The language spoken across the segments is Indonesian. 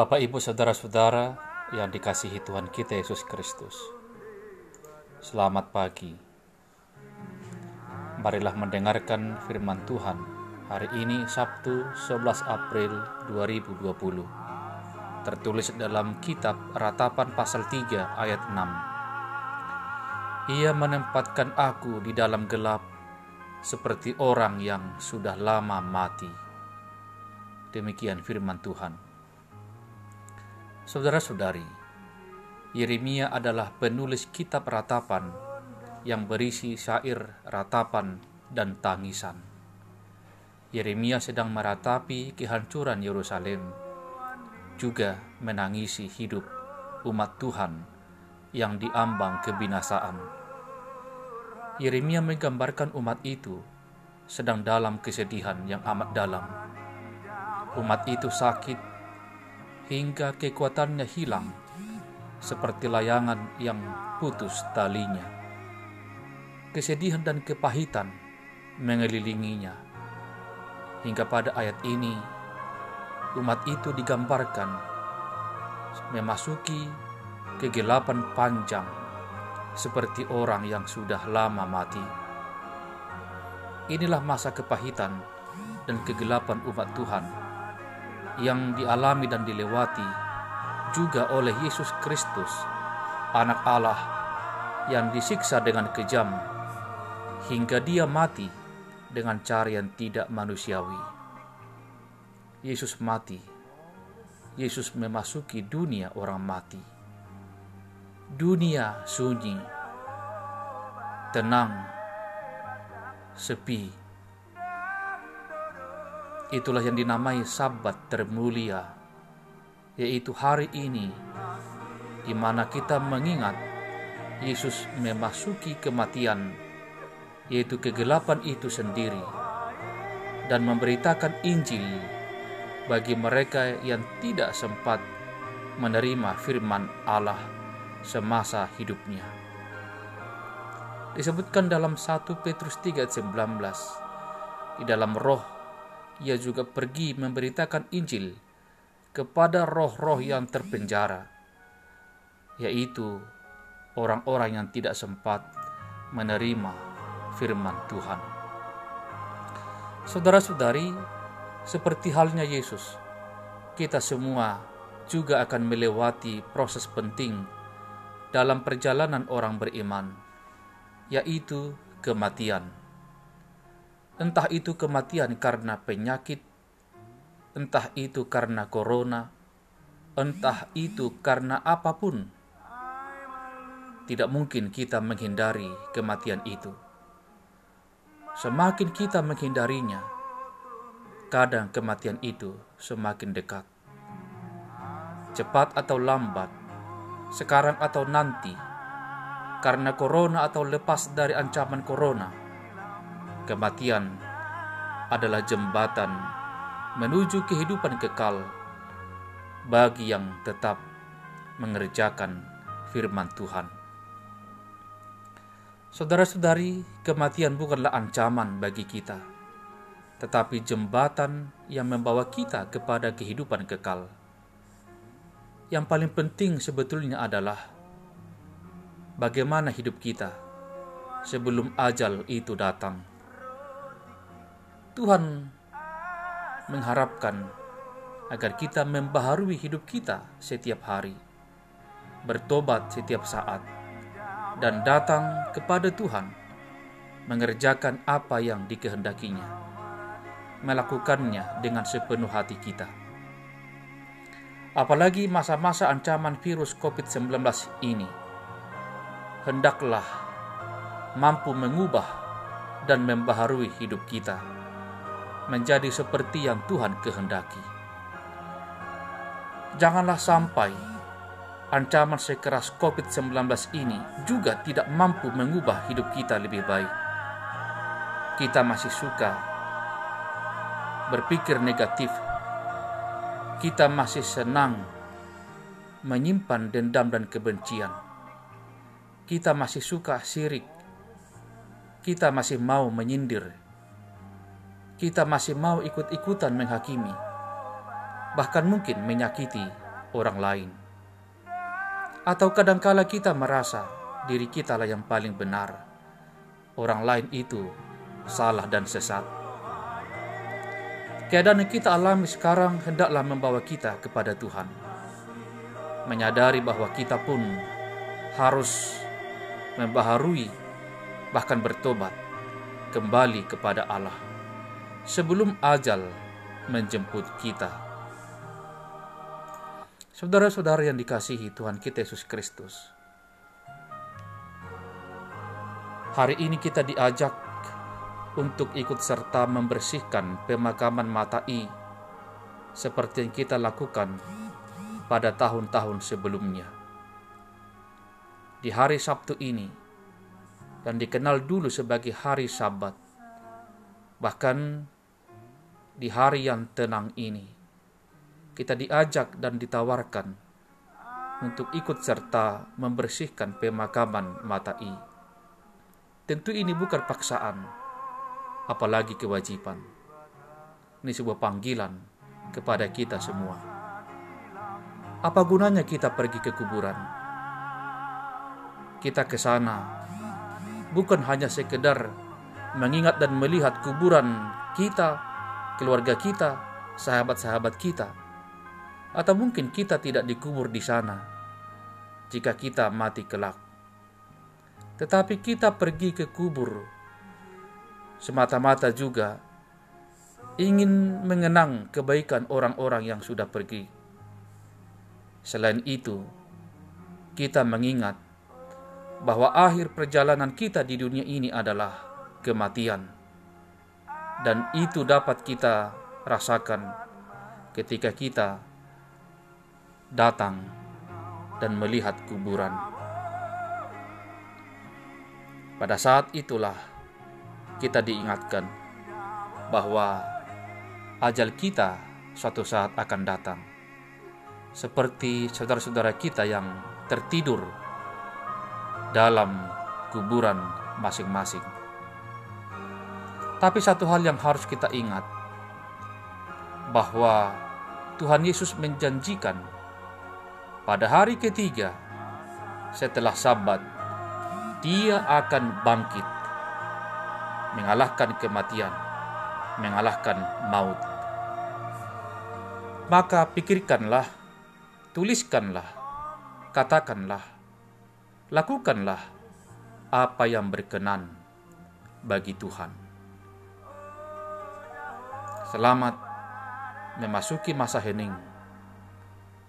Bapak, Ibu, Saudara-saudara yang dikasihi Tuhan kita Yesus Kristus. Selamat pagi. Marilah mendengarkan firman Tuhan hari ini Sabtu 11 April 2020. Tertulis dalam kitab Ratapan pasal 3 ayat 6. Ia menempatkan aku di dalam gelap seperti orang yang sudah lama mati. Demikian firman Tuhan. Saudara-saudari, Yeremia adalah penulis kitab ratapan yang berisi syair ratapan dan tangisan. Yeremia sedang meratapi kehancuran Yerusalem, juga menangisi hidup umat Tuhan yang diambang kebinasaan. Yeremia menggambarkan umat itu sedang dalam kesedihan yang amat dalam. Umat itu sakit hingga kekuatannya hilang, seperti layangan yang putus talinya. Kesedihan dan kepahitan mengelilinginya, hingga pada ayat ini umat itu digambarkan memasuki kegelapan panjang seperti orang yang sudah lama mati. Inilah masa kepahitan dan kegelapan umat Tuhan yang dialami dan dilewati juga oleh Yesus Kristus, Anak Allah yang disiksa dengan kejam hingga Dia mati dengan cara yang tidak manusiawi. Yesus mati. Yesus memasuki dunia orang mati. Dunia sunyi, tenang, sepi Itulah yang dinamai Sabat termulia, yaitu hari ini di mana kita mengingat Yesus memasuki kematian, yaitu kegelapan itu sendiri, dan memberitakan Injil bagi mereka yang tidak sempat menerima firman Allah semasa hidupnya. Disebutkan dalam 1 Petrus 3 19 di dalam roh ia juga pergi memberitakan Injil kepada roh-roh yang terpenjara, yaitu orang-orang yang tidak sempat menerima firman Tuhan. Saudara-saudari, seperti halnya Yesus, kita semua juga akan melewati proses penting dalam perjalanan orang beriman, yaitu kematian entah itu kematian karena penyakit, entah itu karena corona, entah itu karena apa pun. Tidak mungkin kita menghindari kematian itu. Semakin kita menghindarinya, kadang kematian itu semakin dekat. Cepat atau lambat, sekarang atau nanti, karena corona atau lepas dari ancaman corona, Kematian adalah jembatan menuju kehidupan kekal bagi yang tetap mengerjakan firman Tuhan. Saudara-saudari, kematian bukanlah ancaman bagi kita, tetapi jembatan yang membawa kita kepada kehidupan kekal. Yang paling penting sebetulnya adalah bagaimana hidup kita sebelum ajal itu datang. Tuhan mengharapkan agar kita membaharui hidup kita setiap hari, bertobat setiap saat, dan datang kepada Tuhan, mengerjakan apa yang dikehendakinya, melakukannya dengan sepenuh hati kita. Apalagi masa-masa ancaman virus COVID-19 ini, hendaklah mampu mengubah dan membaharui hidup kita menjadi seperti yang Tuhan kehendaki. Janganlah sampai ancaman sekeras COVID-19 ini juga tidak mampu mengubah hidup kita lebih baik. Kita masih suka berpikir negatif. Kita masih senang menyimpan dendam dan kebencian. Kita masih suka sirik. Kita masih mau menyindir kita masih mau ikut-ikutan menghakimi, bahkan mungkin menyakiti orang lain. Atau kadangkala kita merasa diri kita lah yang paling benar. Orang lain itu salah dan sesat. Keadaan yang kita alami sekarang hendaklah membawa kita kepada Tuhan. Menyadari bahwa kita pun harus membaharui bahkan bertobat kembali kepada Allah sebelum ajal menjemput kita. Saudara-saudara yang dikasihi Tuhan kita Yesus Kristus, hari ini kita diajak untuk ikut serta membersihkan pemakaman Matai seperti yang kita lakukan pada tahun-tahun sebelumnya. Di hari Sabtu ini, dan dikenal dulu sebagai hari Sabat. Bahkan di hari yang tenang ini, kita diajak dan ditawarkan untuk ikut serta membersihkan pemakaman Matai. Tentu ini bukan paksaan, apalagi kewajiban. Ini sebuah panggilan kepada kita semua. Apa gunanya kita pergi ke kuburan? Kita ke sana bukan hanya sekedar mengingat dan melihat kuburan kita, keluarga kita, sahabat-sahabat kita, atau mungkin kita tidak dikubur di sana jika kita mati kelak. Tetapi kita pergi ke kubur semata-mata juga ingin mengenang kebaikan orang-orang yang sudah pergi. Selain itu, kita mengingat bahwa akhir perjalanan kita di dunia ini adalah kematian, dan itu dapat kita rasakan ketika kita datang dan melihat kuburan. Pada saat itulah kita diingatkan bahwa ajal kita suatu saat akan datang, seperti saudara-saudara kita yang tertidur dalam kuburan masing-masing. Tapi satu hal yang harus kita ingat bahwa Tuhan Yesus menjanjikan pada hari ketiga setelah Sabat dia akan bangkit mengalahkan kematian, mengalahkan maut. Maka pikirkanlah, tuliskanlah, katakanlah lakukanlah apa yang berkenan bagi Tuhan. Selamat memasuki masa hening.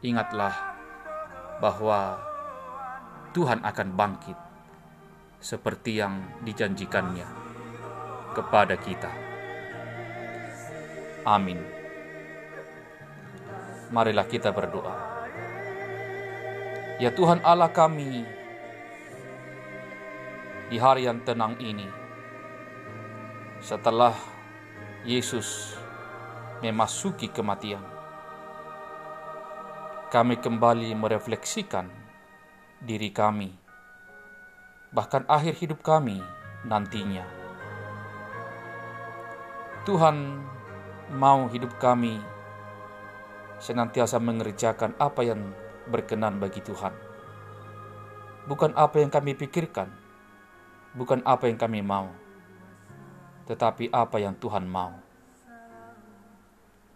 Ingatlah bahwa Tuhan akan bangkit seperti yang dijanjikannya kepada kita. Amin. Marilah kita berdoa. Ya Tuhan Allah kami, di hari yang tenang ini, setelah Yesus memasuki kematian, kami kembali merefleksikan diri kami, bahkan akhir hidup kami nantinya. Tuhan mau hidup kami senantiasa mengerjakan apa yang berkenan bagi Tuhan, bukan apa yang kami pikirkan bukan apa yang kami mau, tetapi apa yang Tuhan mau.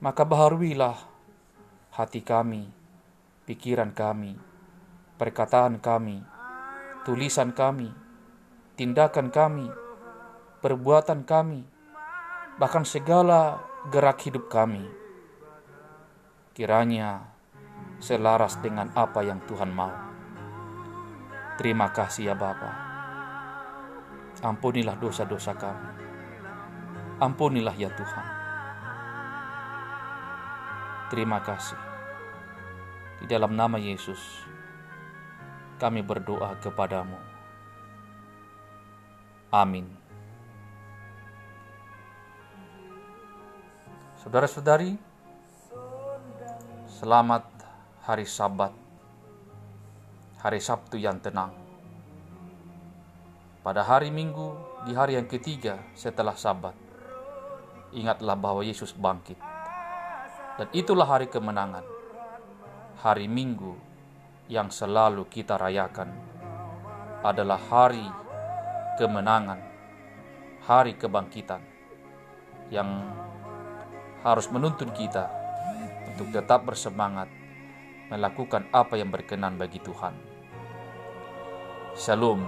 Maka baharuilah hati kami, pikiran kami, perkataan kami, tulisan kami, tindakan kami, perbuatan kami, bahkan segala gerak hidup kami. Kiranya selaras dengan apa yang Tuhan mau. Terima kasih ya Bapak. Ampunilah dosa-dosa kami. Ampunilah ya Tuhan. Terima kasih. Di dalam nama Yesus, kami berdoa kepadamu. Amin. Saudara-saudari, selamat hari Sabat, hari Sabtu yang tenang. Pada hari Minggu, di hari yang ketiga setelah Sabat, ingatlah bahwa Yesus bangkit, dan itulah hari kemenangan. hari Minggu yang selalu kita rayakan adalah hari kemenangan, hari kebangkitan yang harus menuntun kita untuk tetap bersemangat melakukan apa yang berkenan bagi Tuhan. Shalom.